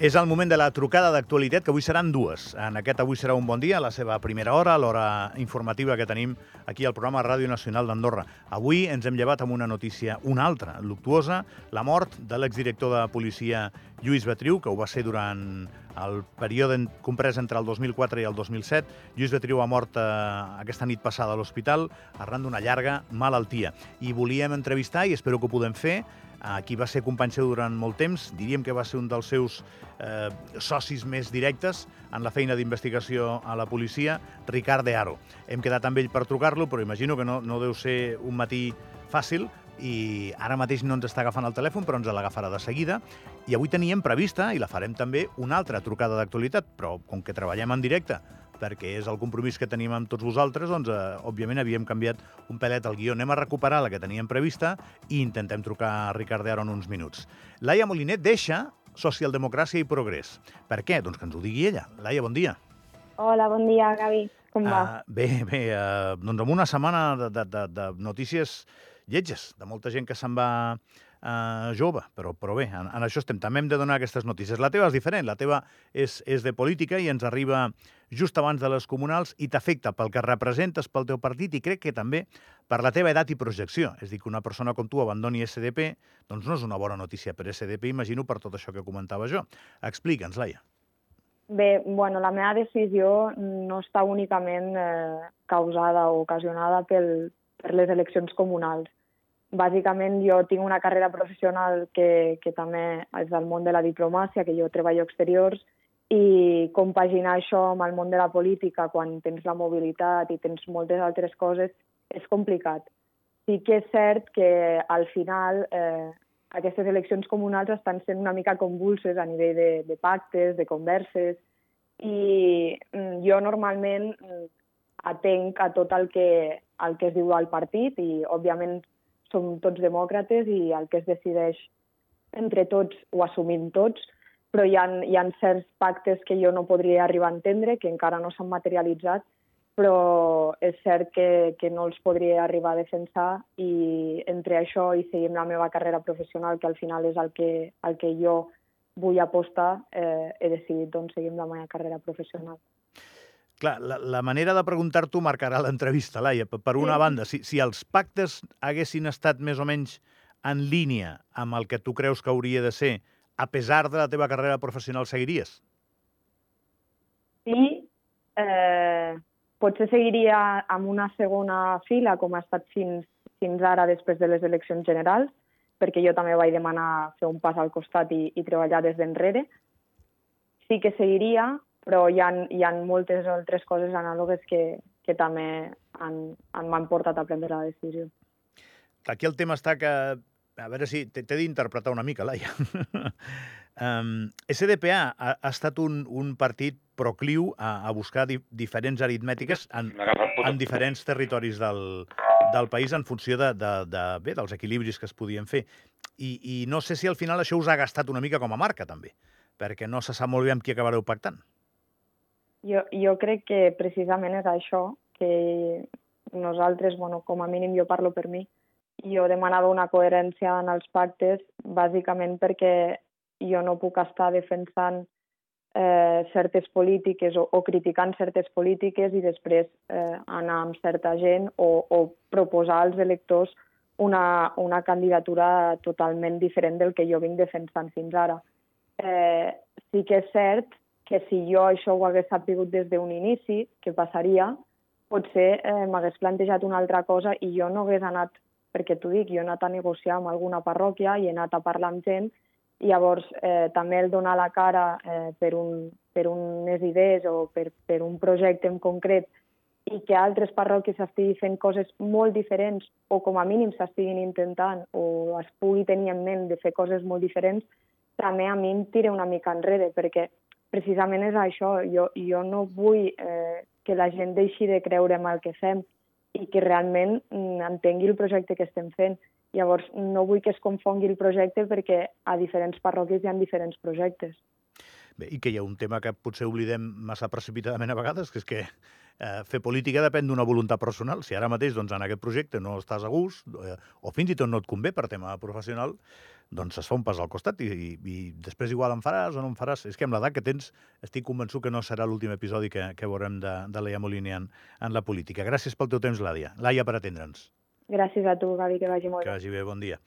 És el moment de la trucada d'actualitat, que avui seran dues. En aquest Avui serà un bon dia, la seva primera hora, l'hora informativa que tenim aquí al programa Ràdio Nacional d'Andorra. Avui ens hem llevat amb una notícia, una altra, luctuosa, la mort de l'exdirector de policia Lluís Betriu, que ho va ser durant el període comprès entre el 2004 i el 2007. Lluís Betriu ha mort eh, aquesta nit passada a l'hospital arran d'una llarga malaltia. I volíem entrevistar, i espero que ho podem fer, a qui va ser company seu durant molt temps, diríem que va ser un dels seus eh, socis més directes en la feina d'investigació a la policia, Ricard de Aro. Hem quedat amb ell per trucar-lo, però imagino que no, no deu ser un matí fàcil, i ara mateix no ens està agafant el telèfon, però ens l'agafarà de seguida. I avui teníem prevista, i la farem també, una altra trucada d'actualitat, però com que treballem en directe perquè és el compromís que tenim amb tots vosaltres, doncs, eh, òbviament, havíem canviat un pelet al guió. Anem a recuperar la que teníem prevista i intentem trucar a Ricard Aro en uns minuts. Laia Molinet deixa Socialdemocràcia i Progrés. Per què? Doncs que ens ho digui ella. Laia, bon dia. Hola, bon dia, Gavi. Com va? Uh, bé, bé, uh, doncs amb una setmana de, de, de, de notícies lletges, de molta gent que se'n va uh, jove, però, però bé, en, en això estem. També hem de donar aquestes notícies. La teva és diferent, la teva és, és de política i ens arriba just abans de les comunals i t'afecta pel que representes pel teu partit i crec que també per la teva edat i projecció. És dir, que una persona com tu abandoni SDP doncs no és una bona notícia per SDP, imagino, per tot això que comentava jo. Explica'ns, Laia. Bé, bueno, la meva decisió no està únicament eh, causada o ocasionada pel, per les eleccions comunals bàsicament jo tinc una carrera professional que, que també és del món de la diplomàcia, que jo treballo exteriors, i compaginar això amb el món de la política quan tens la mobilitat i tens moltes altres coses és complicat. Sí que és cert que al final eh, aquestes eleccions comunals estan sent una mica convulses a nivell de, de pactes, de converses, i mm, jo normalment mm, atenc a tot el que, el que es diu al partit i, òbviament, som tots demòcrates i el que es decideix entre tots ho assumim tots, però hi ha, hi ha certs pactes que jo no podria arribar a entendre, que encara no s'han materialitzat, però és cert que, que no els podria arribar a defensar i entre això i seguir la meva carrera professional, que al final és el que, el que jo vull apostar, eh, he decidit doncs, seguir la meva carrera professional. Clar, la, la manera de preguntar-t'ho marcarà l'entrevista, Laia. Per una sí. banda, si, si els pactes haguessin estat més o menys en línia amb el que tu creus que hauria de ser, a pesar de la teva carrera professional, seguiries? Sí, eh, potser seguiria amb una segona fila, com ha estat fins, fins ara després de les eleccions generals, perquè jo també vaig demanar fer un pas al costat i, i treballar des d'enrere. Sí que seguiria, però hi ha, hi ha moltes altres coses anàlogues que, que també m'han portat a prendre la decisió. Aquí el tema està que, a veure si t'he d'interpretar una mica, Laia. um, SDPA ha, ha estat un, un partit procliu a, a buscar di, diferents aritmètiques en, en diferents territoris del, del país en funció de, de, de, bé, dels equilibris que es podien fer. I, I no sé si al final això us ha gastat una mica com a marca, també, perquè no se sap molt bé amb qui acabareu pactant. Jo, jo crec que precisament és això, que nosaltres, bueno, com a mínim jo parlo per mi, jo demanava una coherència en els pactes bàsicament perquè jo no puc estar defensant eh, certes polítiques o, o criticant certes polítiques i després eh, anar amb certa gent o, o proposar als electors una, una candidatura totalment diferent del que jo vinc defensant fins ara. Eh, sí que és cert que si jo això ho hagués sabut des d'un inici, què passaria, potser eh, m'hagués plantejat una altra cosa i jo no hagués anat, perquè t'ho dic, jo he anat a negociar amb alguna parròquia i he anat a parlar amb gent, i llavors eh, també el donar la cara eh, per, un, per unes idees o per, per un projecte en concret i que altres parròquies estiguin fent coses molt diferents o com a mínim s'estiguin intentant o es pugui tenir en ment de fer coses molt diferents, també a mi em tira una mica enrere, perquè precisament és això. Jo, jo no vull eh, que la gent deixi de creure en el que fem i que realment mm, entengui el projecte que estem fent. Llavors, no vull que es confongui el projecte perquè a diferents parròquies hi ha diferents projectes. Bé, I que hi ha un tema que potser oblidem massa precipitadament a vegades, que és que eh, fer política depèn d'una voluntat personal. Si ara mateix doncs, en aquest projecte no estàs a gust, eh, o fins i tot no et convé per tema professional, doncs es fa un pas al costat i, i, i després igual en faràs o no en faràs. És que amb l'edat que tens estic convençut que no serà l'últim episodi que, que veurem de, de Leia Molini en, en la política. Gràcies pel teu temps, Làdia. Laia, per atendre'ns. Gràcies a tu, Gavi, que vagi molt Que bé. vagi bé, bon dia.